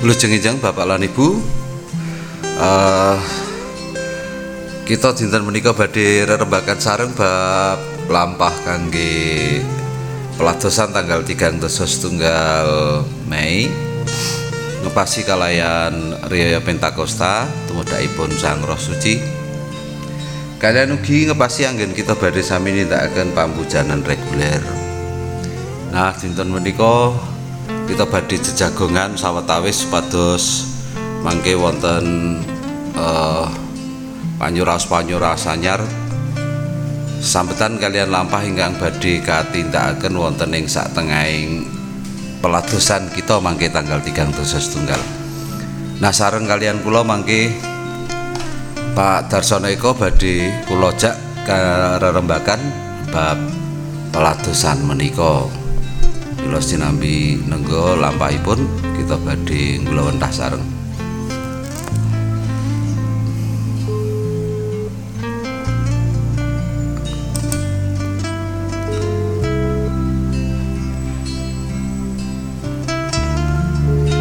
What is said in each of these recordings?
Wilujengipun Bapak lan Ibu. Eh kita dinten menika badhe rerembakan sareng bab lampah kangge peladosan tanggal 3 tunggal Mei. Ngepasi kalayan Riyaya Pentakosta tumedakipun Sang Roh Suci. Kalian ugi ngepasi anggen kita badhe sami nindakaken pampujanan reguler. Nah dinten menika kita badhe jejagongan sawetawis supados mangke wonten eh panyuras-panyuras anyar sambetan kalian lampah ingkang badhe katindakaken wonten ing satengahing peladosan kita mangke tanggal 3 tunggal. Nah sareng kalian kula mangke Pak Darsono Eko badhe kula jak karerembakan bab peladosan menika. Kula sinambi nenggo lampahipun kita badhe kula wentah sareng.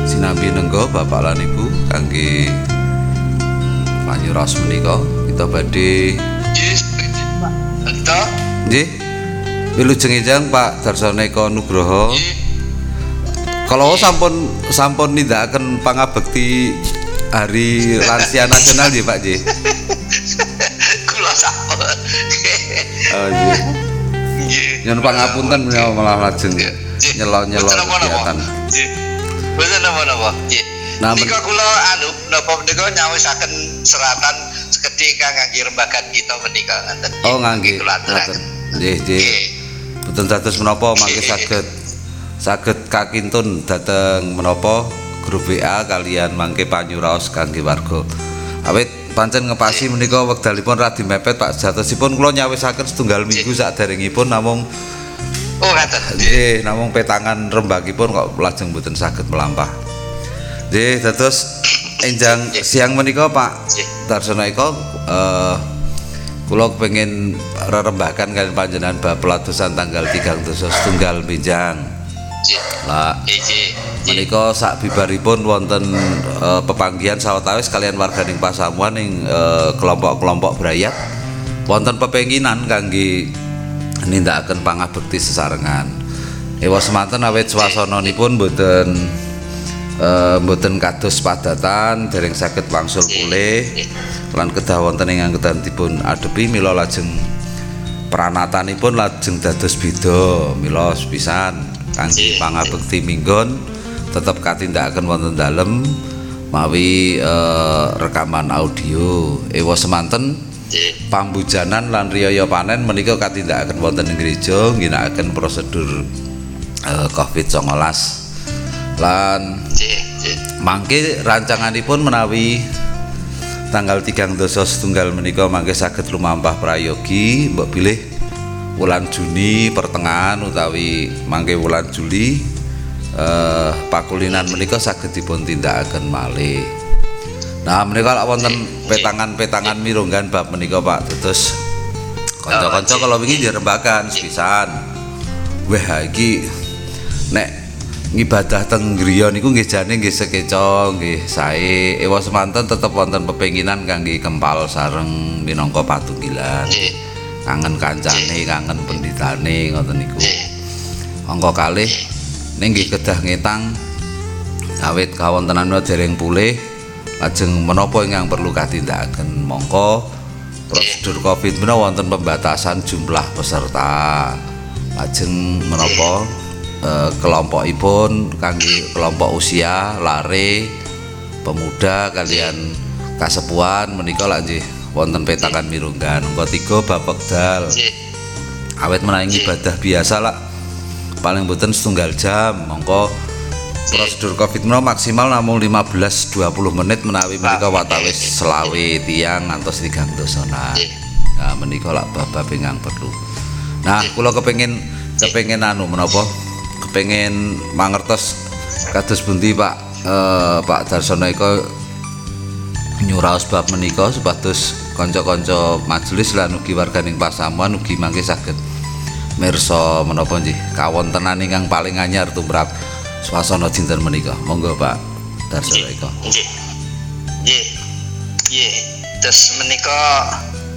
sinambi nenggo Bapak lan Ibu kangge panyuras menika kita badhe nggih wilujengipun Pak Darsono Eko Nugroho nggih. kalau sampun sampun nindakaken pangabekti Hari Lansia Nasional nggih Pak nggih Kula sampun. oh nggih Nggih. nyuwun pangapunten menawa malah lajeng Nggih. nyelo-nyelo kegiatan Nggih. Boten napa-napa. Nggih. Nah, Nika kula anu napa menika nyawisaken seratan sekedhik kang ngangge rembagan kita menika ngoten. oh ngangge Kula aturaken. nggih nggih Nggih. Boten dados menapa mangke saged saged kakintun dhateng menapa grup WA kalian mangke panyuraos kangge warga. Awit pancen ngepasi menika wekdalipun radi mepet Pak jatosipun kula nyawisaken setunggal minggu saderengipun namung Oh, ngaten. nggih namung petangan rembakipun kok lajeng boten saged melampah. Nggih dados enjang siang menika Pak Nggih. Darsono Eko eh kula kepengin rerembakan kalian panjenengan bab peladosan tanggal 3 tunggal Benjang. Nggih. Lah Nggih, nggih. menika sak bibaripun wonten eh, pepanggihan sawetawis kalian warganing pasamuan ing eh, kelompok-kelompok berayat wonten pepenginan kangge nindakaken pangabekti sesarengan. Ewa semanten awit swasananipun boten eh, boten kados padatan dereng saged wangsul pulih. lan kedah wonten ing anggenipun adepi mila lajeng pranatanipun lajeng dados beda mila sepisan. Kangge pangabekti minggon tetep katindakaken wonten dalem mawi eh, rekaman audio. Ewa semanten pambujanan lan riyaya panen menika katindakaken wonten ing gereja ngginakaken prosedur eh, Covid-19 lan Nggih, nggih. mangke rancanganipun menawi tanggal 3 dosa setunggal menika mangke saged lumampah prayogi mbok pilih wulan Juni pertengahan utawi mangke wulan Juli eh, pakulinan menika saged dipun tindakaken malih. Nah menika lak wonten petangan-petangan mirunggan bab menika Pak terus kanca-kanca kalau wingi dirembakan sepisan wah iki nek ngibadah teng griya niku nggih jane nggih sekeca nggih sae. Ewa semanten tetep wonten pepenginan kangge kempal sareng minangka patunggilan. Nggih. kangen kancane kangen penditane ngoten niku. Angka kalih. Ning nggih kedah ngetang awit kawontenan dereng pulih lajeng menapa ingkang perlu katindakaken? Mongko prosedur Covid menawa wonten pembatasan jumlah peserta. Lajeng menapa eh, kelompokipun kangge kelompok usia lare pemuda kalian kasepuhan menika lak nggih wonten petakan mirunggan. Angka 3 bab wekdal. Nggih. awet menawi ibadah biasa lah paling boten setunggal jam. Mongko prosedur covid menawa maksimal namung 15-20 menit menawi menika watawis selawe tiang ngantos tigang dosana nah menika lah bab ingkang perlu. Nah kula kepengin kepengin anu menapa kepengin mangertos kados bundi Pak eh, Pak Darsono iko nyuraos bab menika supados kanca-kanca majelis lan ugi warganing pasamuan ugi mangke saged mirsa menapa nggih kawontenan ingkang paling anyar tumrap swasana dinten menika monggo Pak Darso Eko. Nggih. Nggih. Nggih. Terus menika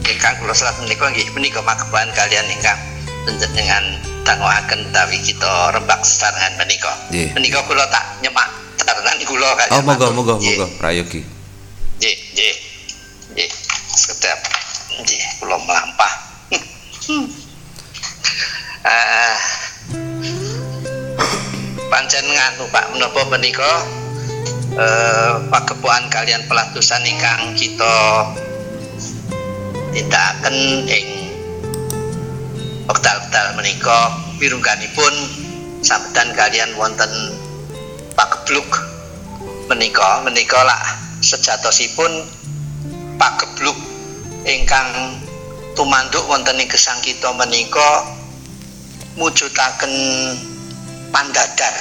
ingkang kula selat menika nggih menika magepan kalian ingkang panjenengan dangoaken tawi kita rembak sesarengan menika. Nggih. Menika kula tak nyemak catatan kula kalian. Oh, monggo monggo monggo prayogi. Nggih, nggih. Nggih. Sekedap nggih kula melampah. Ah. pancen nganu Pak menapa menika eh pagepokan kalian pelatusan ingkang kita tindakaken ing wekdal-wekdal menika pirungganipun sampedan kalian wonten pagebluk menika. Menika lak sejatosipun pagebluk ingkang tumanduk wonten ing gesang kita menika mujudaken pandadar.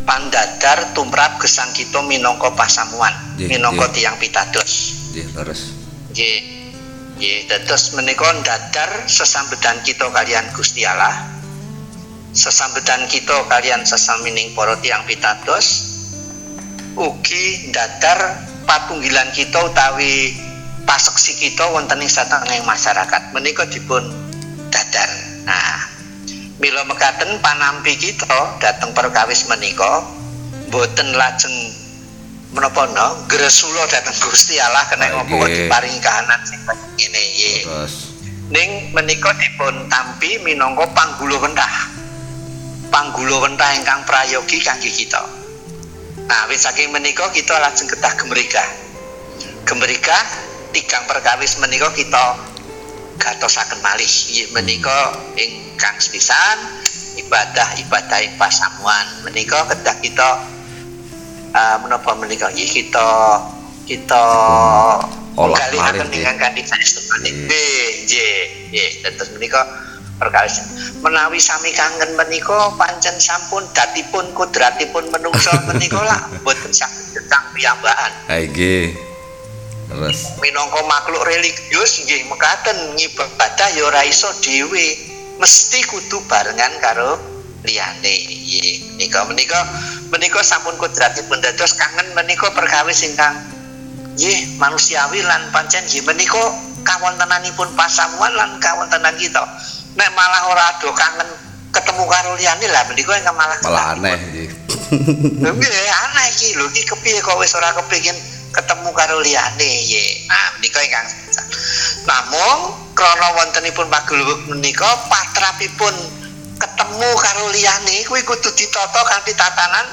Pandadar tumrap gesang kita minangka pasamuan minangka tiang pitados. Nggih, leres. nggih nggih dados menika dadar sesambedan kita kalian Gusti Allah sesambedan kita kalian sesamining para tiang pitados ugi dadar patunggilan kita utawi paseksi kita wonten ing satengahing masyarakat. Menika dipun dadar nah mila mekaten panampi kita dateng perkawis menika boten lajeng menapa no? Gresula dhateng Gusti Allah kena ngopo diparingi kahanan sing ngene nggih. Terus. Ning menika dipun tampi minangka panggula wentah. Panggula wentah ingkang prayogi kangge kita. Nah wis saking menika kita lajeng kedah gemerika gemerika tigang perkawis menika kita gatosaken malih. Menika ingkang sepisan ibadah ibadah ing pasamuan. Menika kedah kita eh, menapa menika? Nggih kita kita Olah malih, nggih. ingkang kanthi saestu malih Nggih. nggih nggih nggih. Dados menika perkawis. Menawi sami kangen menika pancen sampun datipun kudratipun menungso menika lah. Boten saged getang piyambakan. Ha nggih. Terus. Minangka makhluk religius nggih mekaten ngibadah ya ora iso dhewe. Mesti kudu barengan karo liyane. Nggih menika menika menika sampun kodratipun dados kangen menika perkawis ingkang nggih manusiawi lan pancen nggih menika kawontenanipun pasamuan lan kawontenan kita nek malah ora do kangen ketemu karo liyane lah menika ingkang malah malah aneh nggih. Aneh iki lho iki kepiye kok wis ora kepengin ketemu karo liyane ye. Nah, menika ingkang. Namung krana wontenipun paguluk menika patrapipun ketemu karo liyane kuwi kudu ditata kanthi tatanan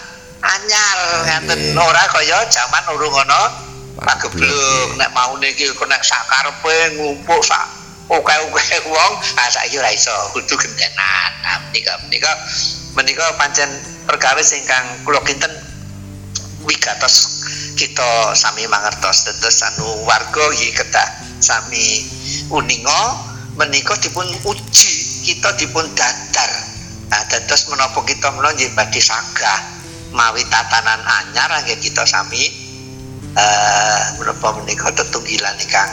anyar ngaten. Ora kaya jaman urung ana nggih. nek maune iki nek sakarepe ngumpuk sak oke-oke wong ah saiki ora iso. Kudu gentenan. Nah menika menika. Menika pancen perkawis ingkang kula kinten wigatos kita sami mangertos. Dados anu warga nggih kedah sami uninga menika dipun uji kita dipun dadar. Nah dados menapa kita menawa nggih badhe sagah mawi tatanan anyar nggih kita sami eh menapa menika tetunggilan ingkang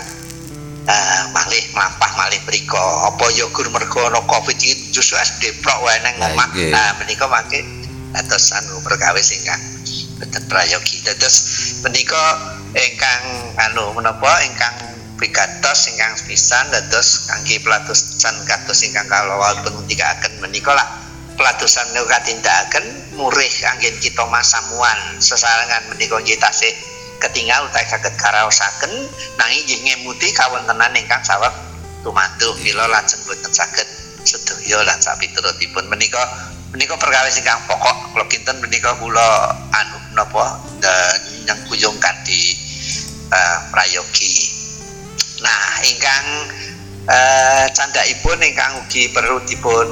eh malih mlampah malih mriku apa ya gur mergo ana covid iki justru es deprok wae nang omah. nah menika mangke dados anu perkawis ingkang boten prayogi. Dados menika ingkang anu menapa ingkang pigatos ingkang pisan dados kangge pelatusan kados ingkang kalawatun ngendikaken menika lah. Pelatusan menika katindakaken murih kangge kita masamuan. Sesarengan menika nggih tasih ketinggal utawi saged karaosaken nanging nggih ngemuti kawontenan ingkang saweg tumantuk mila lajeng boten saged sedaya lan sapiturutipun. Menika menika perkawis ingkang pokok. Kula kinten menika kula anu napa nyang kuyung kanthi eh, prayogi nah ingkang eh candhaipun ingkang ugi perlu dipun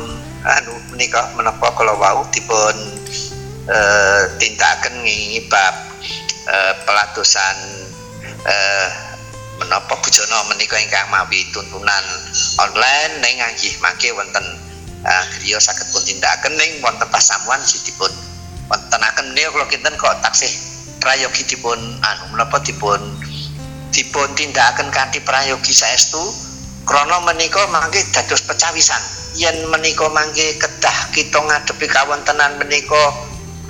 anu menika menapa kala wau dipun eh tindakaken ngingi bab eh, pelatusan eh menapa bujana menika ingkang mawi tuntunan online ning nggih mangke wonten uh, griya saged pun tindakaken ning wonten pasamuan dipun wontenaken. Menika kula kinten kok taksih prayogi dipun anu menapa dipun dipun tindakaken kanthi prayogi saestu krana menika mangke dados pecawisan. Yen menika mangke kedah kita ngadepi kawontenan menika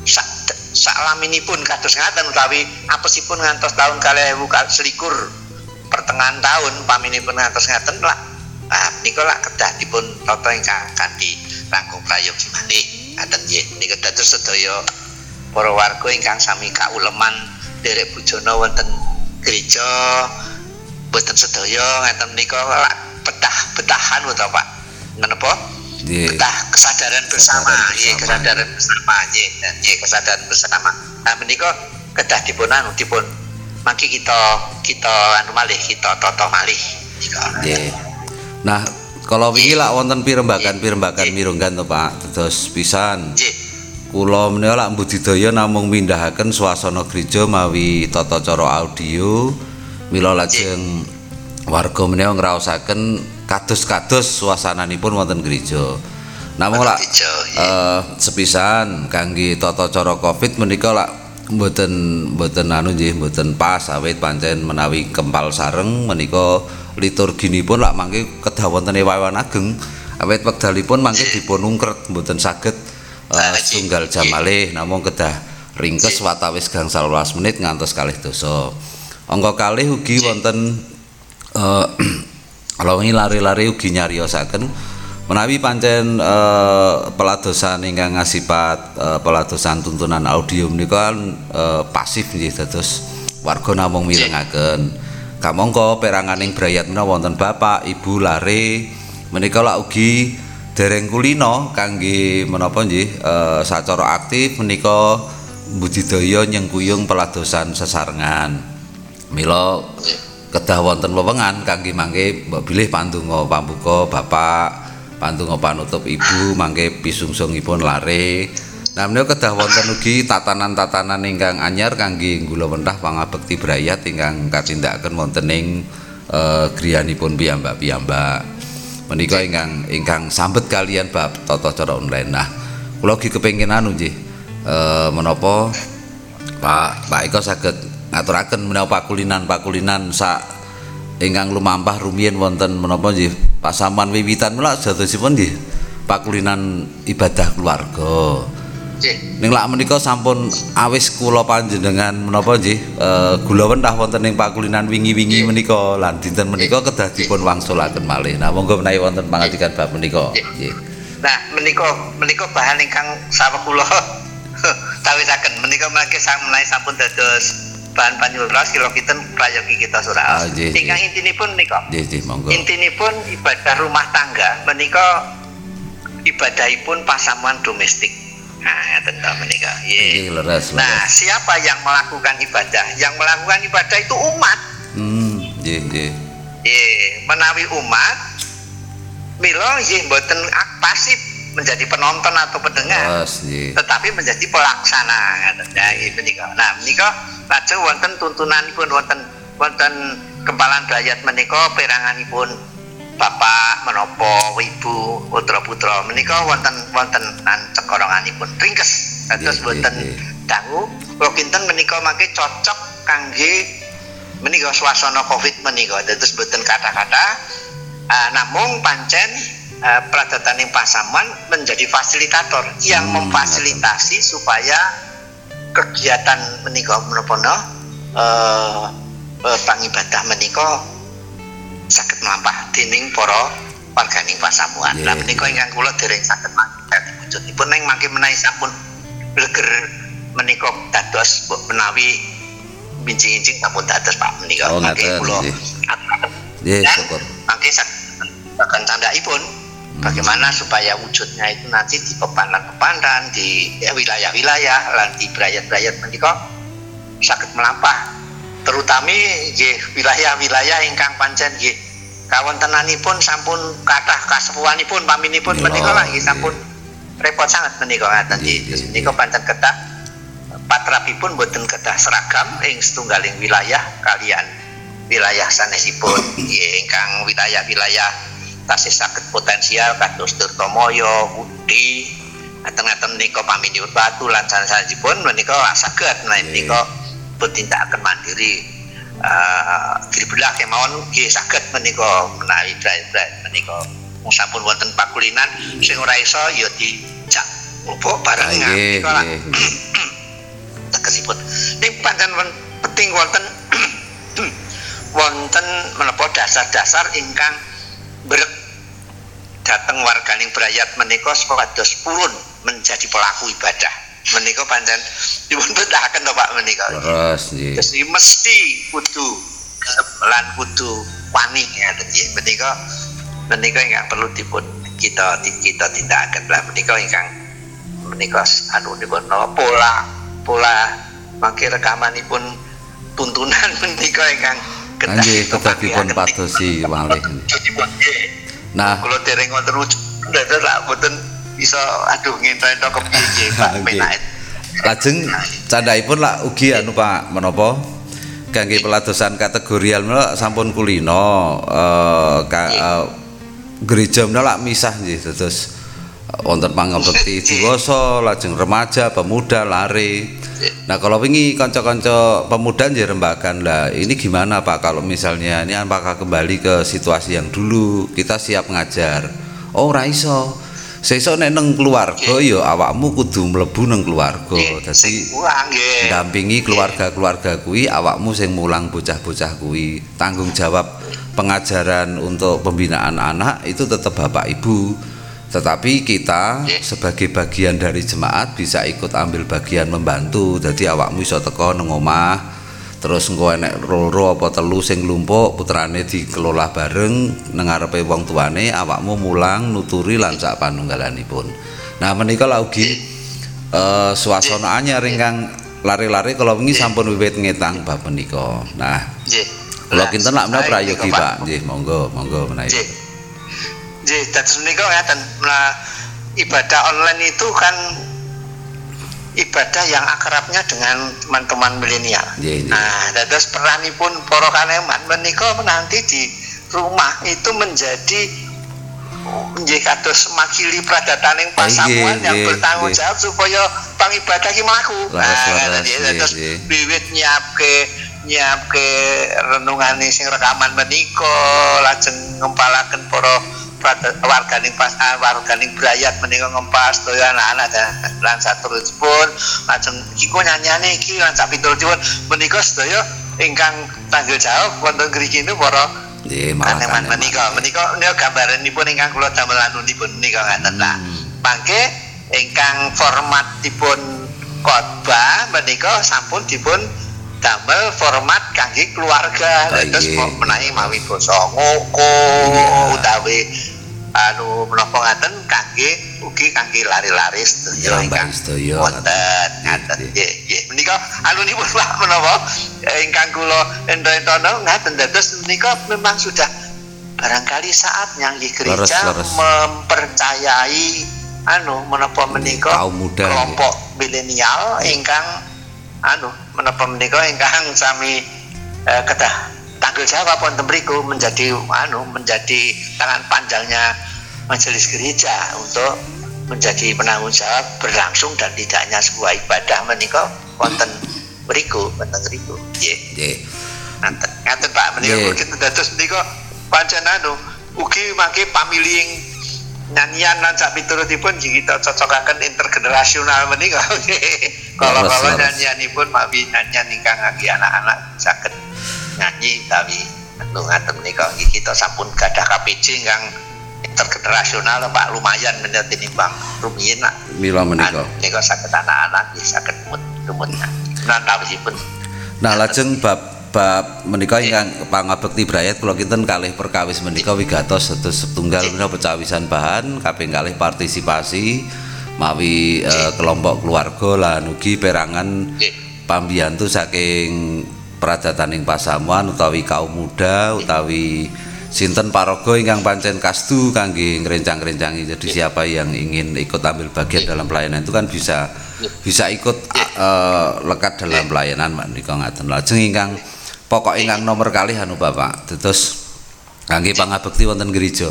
sak saklaminipun kados ngaten utawi apesipun ngantos 2000 selikur pertengahan tahun paminipun ngantos ngaten lah. Nah menika lak kedah dipun tata ingkang kanthi langkung prayogi malih. Ngaten nggih. Menika dados sedaya para warga ingkang sami kauleman derek bujana wonten gereja boten sedaya ngaten menika lak betah-betahan utawa Pak? Menapa betah kesadaran bersama. Nggih bersama. kesadaran bersama. Nggih nggih kesadaran bersama. Nah menika kedah dipun anu dipun mangki kita kita anu malih kita tata malih Nggih. Nah, kalau wingi lak wonten pirembagan-pirembagan mirunggan to Pak, terus pisan. nggih Kula menika lak budidaya namung mindahaken suasana gereja mawi tata cara audio. Mila lajeng warga menika ngraosaken kados-kados suasananipun wonten gereja. Namung lak eh sepisan kangge tata cara Covid menika lak mboten mboten anu nggih mboten pas awit pancen menawi kempal sareng menika liturginipun lak mangke kedah wonten ewawan ageng awit wekdalipun mangke dipun ungkret mboten saged eh, nggih. setunggal jam malih namung kedah ringkes watawis gangsal welas menit ngantos kalih dosa. Angka kalih ugi wonten eh kalau ini lari-lari ugi nyariosaken menawi pancen eh, peladosan ingkang ngasipat eh, peladosan tuntunan audio menika kan eh, pasif nggih dados warga namung mirengaken. Kamangka peranganing brayat menawa wonten bapak, ibu lare menika lak ugi dereng kulino kangge menapa nggih eh, sacara aktif menika budidaya nyengkuyung peladosan sesarengan. Mila kedah wonten wewengan kangge mangke mbok bilih pandonga pambuka bapak, pandonga panutup ibu mangke pisungsungipun lare. Nah menika kedah wonten ugi tatanan-tatanan ingkang anyar kangge nggula wentah pangabekti brayat ingkang katindakaken wonten ing eh, griyanipun piyambak-piyambak. Menika ingkang ingkang sambet kalian bab tata cara online. Nah, kula ugi kepengin anu nggih eh menapa Pak Pak Eko saged ngaturaken menawa pakulinan-pakulinan sak ingkang lumampah rumiyin wonten menapa nggih pasaman wiwitan mula jatosipun nggih pakulinan ibadah keluarga. Ning lak menika sampun awis kula panjenengan menapa nggih eh gula wentah wonten ing pakulinan wingi-wingi menika lan dinten menika kedah dipun wangsulaken malih. Nah monggo menawi wonten pangatikan bab menika. Nggih. Nah, menika menika bahan ingkang saweg kula tawisaken menika mangke sang menawi sampun dados bahan panyuras kilo kinten prayogi kita surah. nggih, Ingkang intinipun menika Nggih, nggih monggo. intinipun ibadah rumah tangga menika ibadahipun pasamuan domestik. Nah, ngaten ta menika. Nggih Nggih. leres Nah, siapa yang melakukan ibadah? Yang melakukan ibadah itu umat. Hmm, nggih nggih. Nggih, menawi umat mila nggih mboten ak- pasif menjadi penonton atau pendengar, Leres nggih. tetapi menjadi pelaksana ngaten ya nggih menika. Nah, menika lajeng wonten tuntunanipun wonten wonten kempalan dayat menika peranganipun bapak menapa ibu putra putra menika wonten wonten nan cekoronganipun. Ringkes. Dados Nggih, boten nggih, dangu. Kula kinten menika mangke cocok kangge menika suasana covid menika. Dados boten kata-kata ah, namung pancen uh, pradataning pasaman menjadi fasilitator yang Hmm, memfasilitasi supaya kegiatan menika menapa no eh eh, pangibadah menika saged melampah dening para warganing pasamuan. Lah menika ingkang kula dereng saged mangke wujudipun ning mangke menawi sampun bleger menika dados menawi bincing-incing sampun dados Pak menika Oh, mangke kula nggih. Dan syukur. mangke saged akan candhaipun bagaimana supaya wujudnya itu nanti di pepandan-pepandan di ya, wilayah-wilayah lan di brayat-brayat menika saged melampah terutami wilayah-wilayah ingkang pancen nggih kawontenanipun sampun kathah kasepuhanipun paminipun Iya, menika nggih nggih. sampun repot sangat menika ngaten Nggih, nggih nggih. menika pancen kedah patrapipun boten kedah seragam ing setunggaling wilayah kalian wilayah sanesipun nggih ingkang wilayah-wilayah tasih saged potensial kados Tirtomoyo, Budi, ngaten-ngaten menika paminipun Batu lan sanesipun menika saged menawi Menika bertindakan mandiri. Uh, dibelah kemawon nggih saged menika menawi brai-brai menika. Mung sampun wonten pakulinan sing ora iso ya dijak opo bareng Ah, nggih, tegesipun ning pancen penting wonten wonten menapa dasar-dasar ingkang berek dateng warganing berayat menika supados purun menjadi pelaku ibadah menika pancen dipun betahaken to Pak menika? Terus nggih. Terus mesti kudu lan kudu wani ya dadi menika menika ingkang perlu dipun kita kita tindakaken lah. Menika ingkang menika anu dipun napa, pola pola mangke rekamanipun tuntunan menika ingkang Nggih, kedah dipun padosi malih. Nah, kula dereng wonten wujud dados lak mboten bisa aduh ngento-ento kepiye nggih Pak penake lajeng candhaipun lak ugi anu Pak menapa? Kangge peladosan kategorial menika sampun kulino eh ka, eh, gereja menika lak misah nggih terus wonten pangabekti diwasa lajeng remaja pemuda lari. Nah kalau wingi kanca-kanca pemuda nggih rembakan lah ini gimana Pak kalau misalnya ini apakah kembali ke situasi yang dulu kita siap ngajar? Oh ora nek nang keluarga ya awakmu kudu mlebu nang keluarga. Dadi dampingi keluarga-keluarga kuwi awakmu sing mulang bocah-bocah kuwi. Tanggung jawab pengajaran untuk pembinaan anak itu tetap bapak ibu. Tetapi kita sebagai bagian dari jemaat bisa ikut ambil bagian membantu. Jadi awakmu iso teko nang omah terus engko enek loro apa telu sing nglumpuk putrane dikelola bareng nang ngarepe wong tuane awakmu mulang nuturi lan sak panunggalanipun nah menika ugi eh suasana anyar ingkang lari-lari kalau wingi sampun wiwit ngetang bab menika. Nah, kula kinten lak Nah, prayogi menika, Pak. Nggih, monggo, monggo menawi. Nggih. Nggih, dados menika ngaten. Nah, ibadah online itu kan ibadah yang akrabnya dengan teman-teman milenial. Nggih, nggih. Nah, dados peranipun para kaneman menika nanti di rumah itu menjadi nggih kados makili pradataning pasamuan nggih, yang nggih, bertanggung nggih. jawab supaya pangibadah ki mlaku. Nah, nggih. wiwit nyiapke nyiapke renungane sing rekaman menika lajeng ngempalaken para prada- warganing pas ah, warganing brayat menika ngempas toya anak-anak lan saterusipun lajeng iku nyanyane iki lan sak pitulipun menika sedaya ingkang tanggung jawab wonten ngriki niku para kaneman menika. Menika menika gambaranipun ingkang kula damel anunipun menika ngaten lah Hmm. mangke ingkang formatipun khotbah menika sampun dipun damel format kangge keluarga. Terus menawi mawi basa ngoko utawi anu menapa ngaten kangge ugi kangge lari-lari sedaya Ya, Mbak ingkang wonten ngaten. ngaten Nggih. nggih nggih menika anunipun Pak menapa eh, ingkang kula ento-entono ngaten dados menika memang sudah barangkali saatnya nggih gereja Leres, leres. mempercayai anu menapa menika kelompok milenial ingkang anu menapa menika ingkang sami eh, kedah tanggung jawab wonten mriku menjadi anu menjadi tangan panjangnya majelis gereja untuk menjadi penanggung jawab berlangsung dan tidaknya sebuah ibadah menika wonten mriku wonten mriku. Nggih. Nggih. ngaten ngaten Pak. Menika kita dados menika pancen anu ugi mangke pamiling nyanyian lan sak piturutipun kita cocokaken intergenerasional menika. Kalau Leres, kalau leres. nyanyianipun mawi nyanyian ingkang ngagi anak-anak saged nyanyi anu ngaten menika nggih kita sampun gadah KPJ ingkang intergenerasional Pak. Lumayan menika tinimbang rumiyin lah Mila menika. anu menika saged anak-anak nggih saged mut tumut nantawisipun Nah, lajeng bab bab menika ingkang pangabekti brayat kula kinten kalih perkawis menika wigatos setus setunggal menika pecawisan bahan kaping kalih partisipasi mawi eh, kelompok keluarga lan ugi perangan pambiyantu saking pradataning pasamuan utawi kaum muda utawi sinten paraga ingkang pancen kastu kangge ngrencang-rencangi jadi siapa yang ingin ikut ambil bagian dalam pelayanan itu kan bisa bisa ikut eh, lekat dalam pelayanan Mbak Nika ngaten. Lajeng ingkang pokok ingkang nomor kalih anu Bapak. Terus kangge pangabekti wonten gereja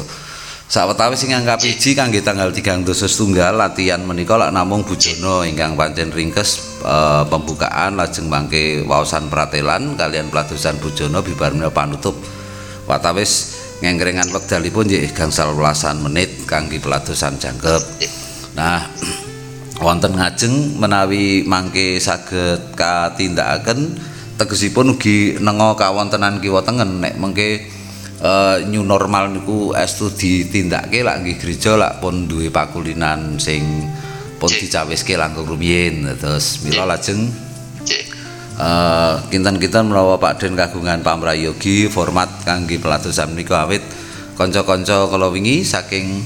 Sawetawis ingkang kapiji kangge tanggal 3 dosos tunggal latihan menika lak namung bujono ingkang pancen ringkes eh, pembukaan lajeng mangke waosan pratelan kalian peladosan bujono bibar menika panutup watawis ngengkrengan wekdalipun nggih gangsal welasan menit kangge peladosan jangkep. Nah, wonten ngajeng menawi mangke saged katindakaken tegesipun ugi nengo kawontenan kiwa tengen nek mengke uh, new normal niku estu ditindakake lak nggih gereja lak pun duwe pakulinan sing pun dicawiske langkung rumiyin. Terus mila lajeng. Uh, kinten-kinten menawa Pak Den kagungan pamrayogi format kangge pelatusan menika awit kanca-kanca kala wingi saking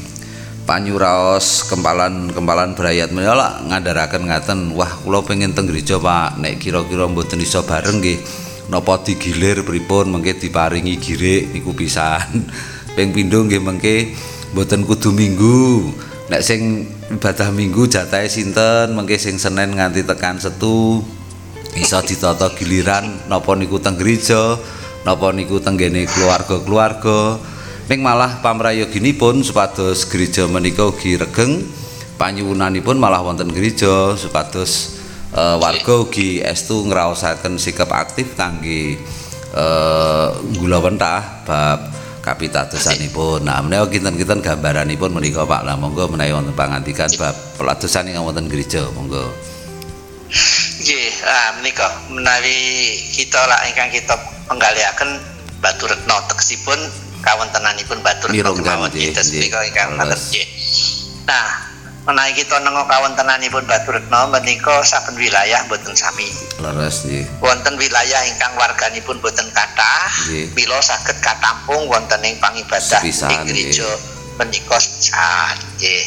panyuraos kempalan-kempalan berayat menyala ngandaraken ngaten wah kula pengen teng gereja Pak. Nek kira-kira mboten iso bareng nggih napa digilir pripun? Mengke diparingi girik niku pisan. Ping pindho nggih mengke mboten kudu minggu. Nek sing ibadah minggu jatahe sinten? Mengke sing Senin nganti tekan Setu. Iso ditata giliran napa niku teng gereja napa niku teng keluarga-keluarga. Ping malah pamrayoginipun supados gereja menika ugi regeng. Panyuwunanipun malah wonten gereja supados uh, warga ugi estu ngraosaken sikap aktif kangge uh, gula wentah bab kapitadosanipun. Nah, menawa kinten-kinten gambaranipun menika Pak. Lah monggo menawi wonten pangandikan bab pelatusan ing wonten gereja, monggo. Nggih, ah menika menawi kita lak ingkang kita penggaliaken Batu Retno teksipun kawontenanipun batur kemawon kita ingkang ngaten Nah, menawi kita nengo kawontenanipun Retno menika saben wilayah boten sami. Leres nggih. Wonten wilayah ingkang warganipun boten kathah, mila saged katampung wonten ing pangibadah ing gereja menika sejan nggih.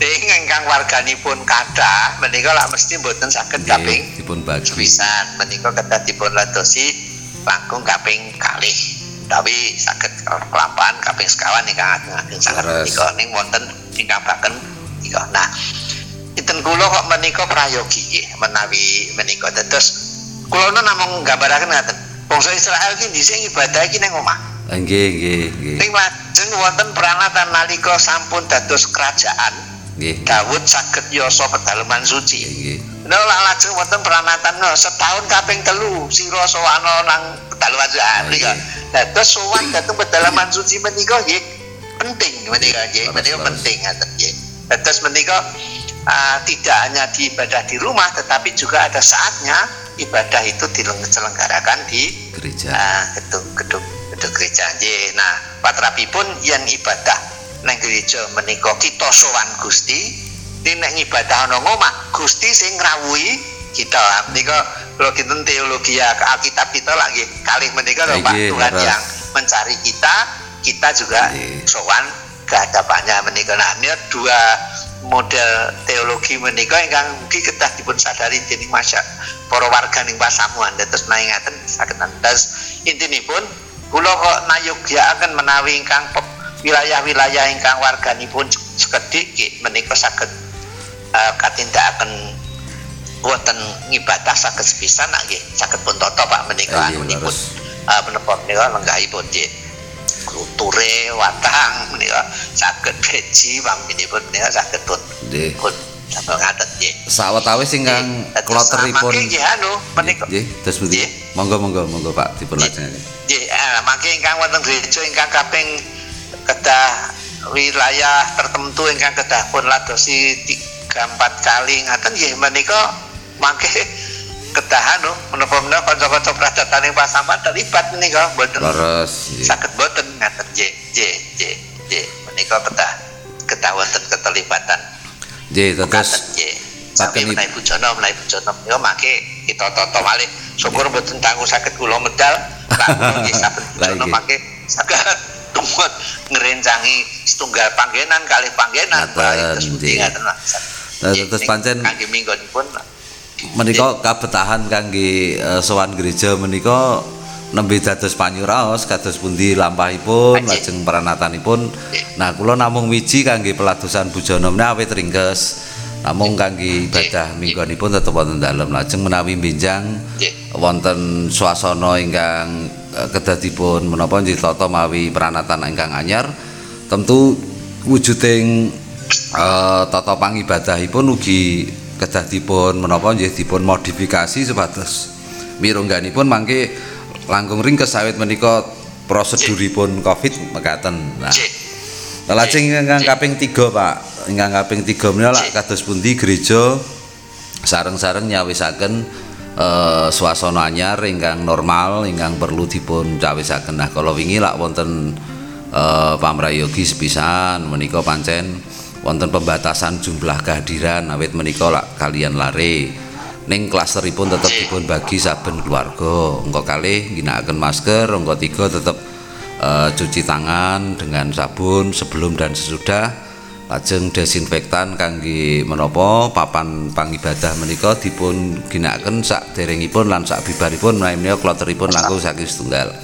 Ing ingkang warganipun kathah menika lak mesti boten saged kaping dipun bagi. Pisan menika kedah dipun ladosi langkung kaping kalih. tapi sakit kelampahan kaping sekawan nih kang ageng sangat menika ning wonten ingkang baken nika nah iten kula kok menika prayogi menawi menika. Dados kula namung nggambaraken ngaten bangsa Israel iki dhisik ibadah iki ning omah. Nggih nggih nggih. Ning lajeng wonten peranatan nalika sampun dados kerajaan nggih. Daud saged yoso pedalaman suci. Nggih Nah, lajeng wonten peranatan no, setahun kaping telu sira sowana nang pedalaman suci. Dados sowan dhateng pedalaman suci menika nggih penting menika nggih menika penting ngaten nggih dados menika uh, tidak hanya di ibadah di rumah tetapi juga ada saatnya ibadah itu diselenggarakan di gereja. uh, gedung gedung gedung gereja. Nggih. Nah patrapipun yen ibadah nang gereja menika kita sowan Gusti nek ibadah ana omah Gusti sing ngrawuhi kita. Menika kalau kita teologi ya Alkitab kita lagi kali menikah Pak Tuhan yang mencari kita kita juga sowan kehadapannya menikah. Nah ini dua model teologi menikah yang mungkin kita dipun sadari jadi masya para warga ning pasamuan terus naingatan sakit terus intinya pun kula kok nayogya akan menawi ingkang wilayah-wilayah ingkang warga pun sekedik menikah sakit uh, akan wonten ngibadah saged sepisan nggih saged pun toto Pak menika anunipun uh, menapa menika lenggahipun nggih kulture watang menika saged beji paminipun menika saged pun. Nggih. Pun ngaten nggih. Sawetawis ingkang kloteripun. nggih anu menika. nggih. Terus pundi? Monggo monggo monggo Pak dipun lajengaken nggih eh, mangke ingkang wonten gereja ingkang kaping kedah wilayah tertentu ingkang kedah pun ladosi tiga empat kali. Ngaten nggih menika mangke ketahan loh menapa menapa kanca-kanca pradatan ing pasaman terlibat menika mboten. Leres saged mboten ngaten. J J J J. Menika ketah ketah wonten keterlibatan. J terus J. Tapi menaik bujono, menaik bujono, ya make kita toto malih. Syukur mboten tangguh sakit kula medal. Lah nggih. Saben bujono make saged tumut ngerencangi setunggal panggenan kali panggenan. Terus ngaten. Terus pancen kangge minggonipun menika kabetahan kangge uh, sowan gereja menika nembe dados panyuraos kados pundi lampahipun lajeng peranatanipun. Nah kula namung wiji kangge peladosan bujana awit ringkes. Namung kangge ibadah minggonipun tetep wonten dalem. Lajeng menawi benjang wonten swasana ingkang uh, kedadipun menapa ditata mawi peranatan ingkang anyar. Tentu wujuding uh, tata pangibadahipun ugi kedah dipun menapa nggih dipun modifikasi supados mirungganipun mangke langkung ringkes sawit menika proseduripun Covid mekaten. Nah. Lajeng ingkang kaping 3, Pak. ingkang kaping 3 menika kados pundi gereja sareng-sareng nyawisaken eh, swasana anyar ingkang normal ingkang perlu dipun cawisaken. Nah, kalau wingi lak wonten eh, pamrayogi sepisan menika pancen wonten pembatasan jumlah kehadiran awit menika lak kalian lare. Ning klasteripun tetep dipun bagi saben keluarga. Engko kalih ginakaken masker, engko tiga tetep eh, cuci tangan dengan sabun sebelum dan sesudah lajeng desinfektan kangge menapa papan pangibadah menika dipun ginakaken sak derengipun lan sak bibaripun menika kloteripun langkung saking setunggal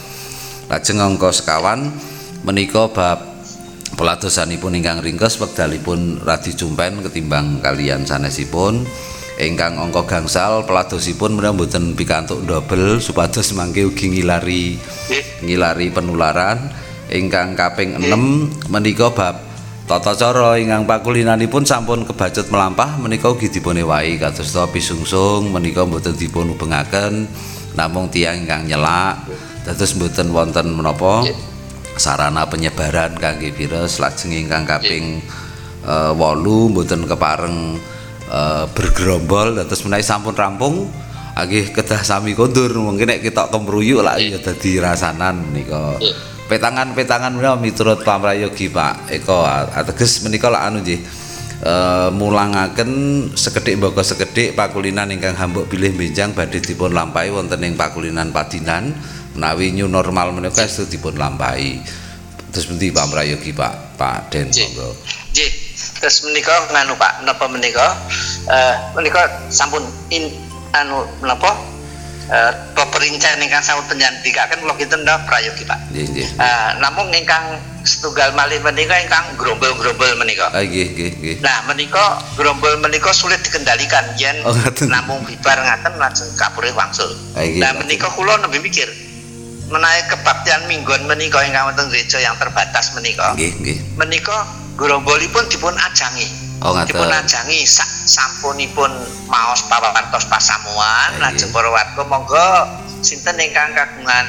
lajeng angka sekawan menika bab peladosanipun ingkang ringkes wekdalipun radi jumpen ketimbang kalian sanesipun. Ingkang angka gangsal peladosipun menika mboten pikantuk double supados mangke ugi ngilari ngilari penularan. Ingkang kaping 6 menika bab Tata cara ingkang pakulinanipun sampun kebacut melampah menika ugi dipun ewahi kados ta pisungsung menika mboten dipun ubengaken. Namung tiyang ingkang nyelak dados mboten wonten menapa sarana penyebaran kangge virus lajeng ingkang kaping eh, wolu mboten kepareng eh, bergerombol. Dados menawi sampun rampung agih kedah sami kondur. Mungkin nek kita kemruyuk lah ya dadi rasanan menika petangan-petangan menika miturut pamrayogi Pak Eko ateges menika lak anu nggih e, mulangaken sekedhik mbaka sekedhik pakulinan ingkang hambuk bilih benjang badhe dipun lampahi wonten ing pakulinan padinan menawi new normal menika estu dipun lampahi terus pundi pamrayogi Pak Pak Den monggo Nggih. Terus menika nganu Pak, menapa menika? Eh menika sampun in anu menapa? Eh peperincahan ingkang sampun penyandikaken kula kinten ndak prayogi Pak. nggih nggih Eh namung ingkang setunggal malih menika ingkang grombol-grombol menika. ah nggih nggih nggih Nah, menika gerombol menika sulit dikendalikan yen Oh, namung bibar ngaten lajeng kapure wangsul. Ah, Nah, Pak. menika kula nembe mikir menawi kebaktian minggon menika ingkang wonten gereja yang terbatas menika. nggih nggih Menika gerombolipun dipun ajangi. Oh, ngaten. Dipun ajangi sak sampunipun maos pawartos pasamuan lajeng para warga monggo sinten ingkang kagungan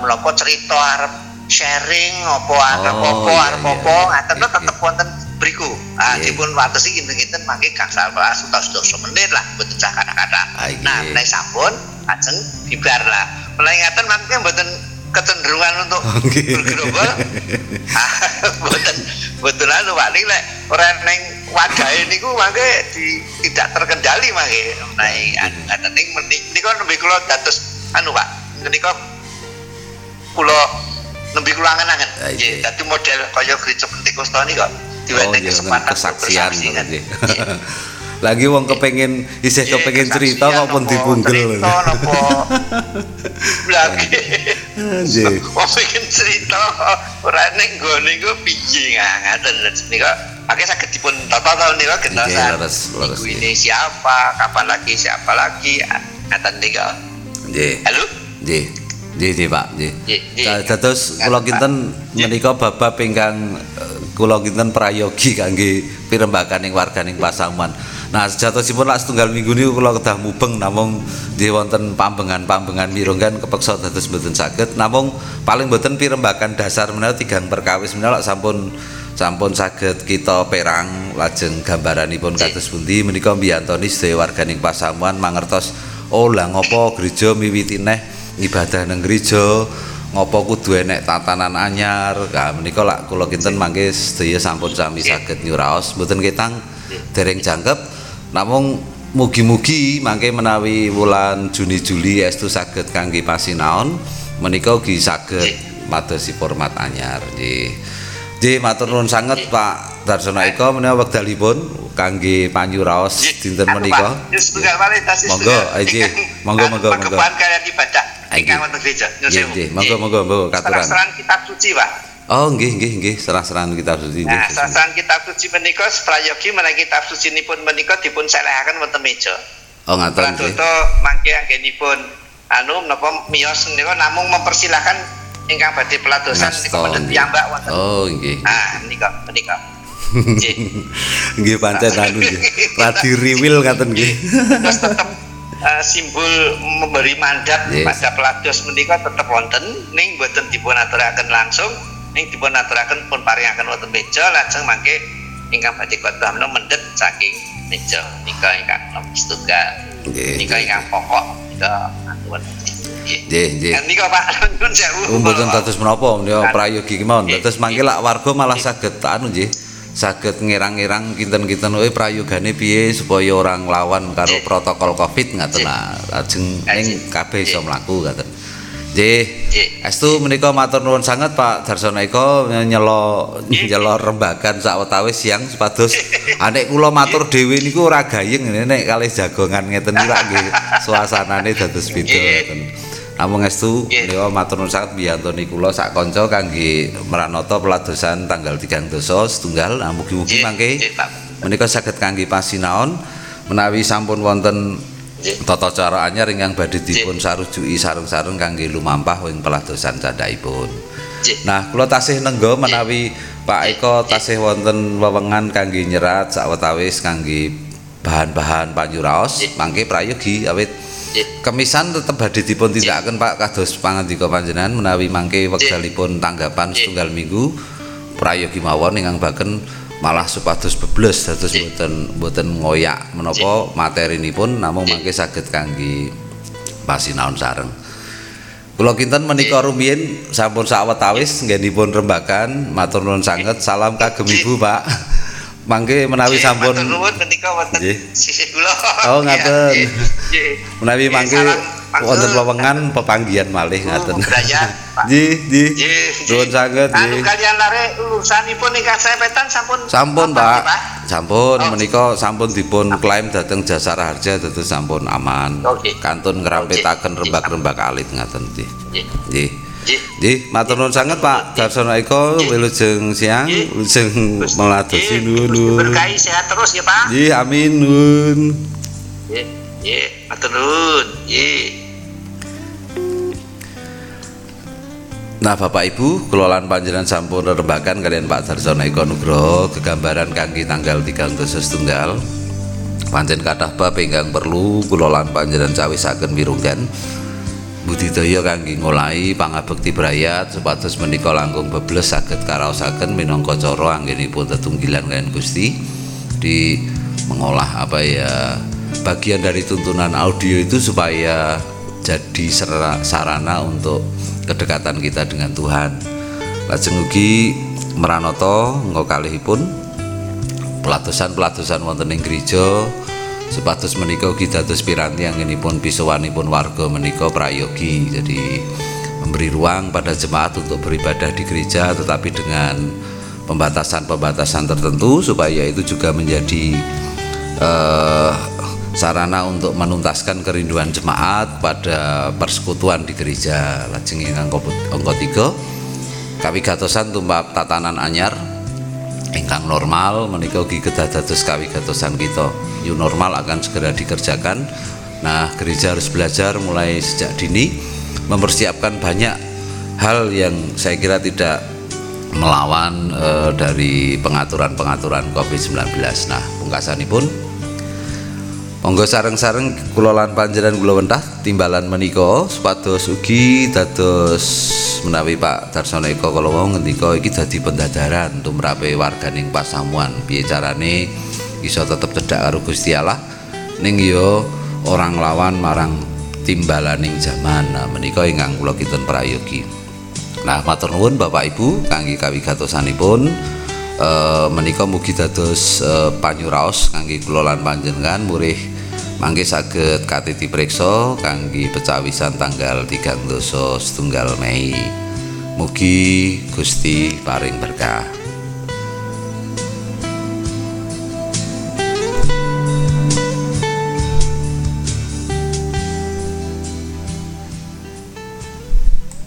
menapa cerita arep sharing apa arep Oh, apa iya, arep iya, apa ngaten tetep wonten beriku. Ah dipun watesi kinten-kinten mangke gangsal welas utawa menit lah mboten cah kata-kata. Ah. Nah, menawi sampun lajeng bibar lah. Ngaten mangke mboten kecenderungan untuk bergerombol. Ah, Mboten mboten anu Pak ning lek ora ning wadahe niku mangke di, tidak terkendali mangke menawi anu ngaten ning menika nembe kula dados anu Pak. Menika kula nembe kula angen-angen. Ah, iya. Dadi model kaya gereja Pentekosta niku Oh diwenehi iya kesempatan kesaksian kan. Lagi wong kepengin isih Nggih, kepengin cerita maupun. Cerita napa? Lagi. Nggih. Wong pengen cerita ora ning nggone iku piye ngaten nika Oke saged dipun tata tahun Minggu nggih. ini siapa, kapan lagi, siapa lagi, ngaten nika. Nggih. Halo? Nggih. Nggih, nggih, Pak. Nggih. Da- Dados kula kinten menika bab-bab ingkang eh, kula kinten prayogi kangge pirembagan ing warganing pasamuan. Nah, sejatosipun lak setunggal minggu niku kula kedah mubeng namung nggih wonten pambengan-pambengan mirunggan kepeksa dados mboten saged. Namung paling mboten pirembagan dasar menawa tigang perkawis menawa sampun sampun saged kita perang lajeng gambaranipun kados pundi menika mbiyantoni sedaya warganing pasamuan mangertos oh lah ngopo gereja miwiti neh ibadah nang gereja ngopo kudu enek tatanan anyar. Nah menika lak kula kinten mangke sedaya sampun sami saged nyuraos. Mboten ketang dereng jangkep namung mugi-mugi mangke menawi wulan Juni Juli estu saged kangge pasinaon menika ugi saged madosi format anyar nggih Nggih matur nuwun sanget Pak Darsono Eko menawi wekdalipun kangge panyuraos dinten Anu, menika Monggo, tunggal. Nggih. Monggo, monggo, monggo. Perkebun kalian ibadah ingkang wonten gereja. Nggih. Monggo, monggo, monggo, katuran. Kitab suci, Pak. Oh nggih nggih nggih serah-serah kitab suci. Nah, serang kitab suci menika prayogi menawi kitab suci nipun menika dipun selehaken wonten meja. Oh ngaten nggih. Pradoto mangke anggenipun anu menapa miyos menika namung mempersilahkan ingkang badhe peladosan mboten nggih. piyambak wonten. Oh nggih. Ah, menika menika. Nggih. Nggih pancen anu nggih. Radi riwil ngaten nggih. Terus tetep eh, simbol memberi mandat Yes. pada pelados menika tetep wonten ning boten dipun aturaken langsung ning dipun aturaken pun paringaken wonten meja lajeng mangke ingkang badhe khotbah menawa mendhet saking meja nika ingkang nomor setunggal. Nika ingkang pokok nika anuwun. Nggih. Nggih. Kan nika Pak nyuwun sewu. Oh, mboten dados menapa menika prayogi kemawon. Dados mangke lak warga malah saged anu nggih. Saged ngirang-ngirang kinten-kinten wae prayogane piye supaya orang lawan karo protokol Covid ngaten. Lajeng ning kabeh iso mlaku ngaten. Nggih. Estu menika matur nuwun sanget Pak Darsono Eko nyelo nyelo rembagan sawetawis siang supados anek kula matur dhewe niku ora gayeng nek kalih jagongan ngeten iki Pak nggih suasanane dados beda ngoten. Namung estu menika matur nuwun sanget biyantoni kula sak kanca kangge meranata peladosan tanggal 3 dosa setunggal. Mugi-mugi mangke menika saged kangge pasinaon menawi sampun wonten. Tata cara anyar ingkang badhe dipun sarujuki sareng-sareng kangge lumampah wing peladosan candhaipun. Nah, kula tasih nenggo menawi Pak Eko tasih wonten wewengan kangge nyerat sawetawis kangge bahan-bahan panyuraos Nggih. mangke prayogi awit. Kemisan tetep badhe dipun tindakaken Pak kados pangandika panjenengan menawi mangke wekdalipun tanggapan setunggal minggu prayogi mawon ingkang baken malah supados bebles dados Nggih. mboten mboten ngoyak menapa materinipun namung mangke saged kangge pasinaon sareng. Kula kinten menika rumiyin sampun sawetawis nggenipun rembakan matur nuwun sanget salam kagem Ibu Pak. Mangke menawi sampun matur nuwun menika wonten sisih kula. Oh, ngaten. Menawi mangke. Wonten wewengan pepanggihan malih Ibu ngaten. Nggih, nggih. Nggih, Nuwun sanget Anu nggih. kalian lare urusanipun ingkang sepetan sampun Sampun Pak. Sampun Oh. menika sampun dipun klaim dhateng Jasara Harja dados sampun aman. Kantun ngrampetaken rembak-rembak alit ngaten nggih. Nggih. Nggih. Matur nuwun sanget Pak Darsono Eko wilujeng siang, wilujeng meladosi nuwun. Berkahi sehat terus ya, Pak. Nggih, amin nuwun. Nggih. Nggih, matur nuwun. Nggih. Nah, Bapak Ibu, kelolaan panjenengan sampun rembakan kalian Pak Darsono Eko Nugroho kegambaran kangge tanggal 3 Agustus tunggal. Pancen kathah bab ingkang perlu kelolaan panjenengan cawisaken wirunggan. budidaya kangge ngolahi pangabekti brayat supados menika langkung bebles saged karaosaken minangka cara anggenipun tetunggilan kaliyan Gusti di mengolah apa ya bagian dari tuntunan audio itu supaya jadi sarana untuk kedekatan kita dengan Tuhan. Lajeng ugi meranata nggo kalihipun pelatusan-pelatusan wonten ing gereja supados menika ugi dados piranti anggenipun pisowanipun warga menika prayogi jadi memberi ruang pada jemaat untuk beribadah di gereja tetapi dengan pembatasan-pembatasan tertentu supaya itu juga menjadi eh, sarana untuk menuntaskan kerinduan jemaat pada persekutuan di gereja lajeng ingkang angka 3 kawigatosan tumrap tatanan anyar ingkang normal menika ugi kedah dados kawigatosan kita. New normal akan segera dikerjakan. Nah gereja harus belajar mulai sejak dini mempersiapkan banyak hal yang saya kira tidak melawan eh, dari pengaturan-pengaturan COVID-19 nah pungkasanipun Monggo sareng-sareng kula panjenengan kula wentah timbalan menika supados ugi dados menawi Pak Darsono Eko kala wau ngendika iki dadi pendadaran tumrape warganing pasamuan. Piye carane? Iso tetep cedhak karo Gusti Allah. Ning ya orang lawan marang timbalaning zaman nah menika ingkang kula kinten prayogi. Nah, matur nuwun Bapak Ibu kangge kawigatosanipun. Eh menika mugi dados eh, panyuraos kangge kula lan panjenengan murih mangke saged katiti preksa kangge pecawisan tanggal 3 dosa setunggal Mei. Mugi Gusti paring berkah.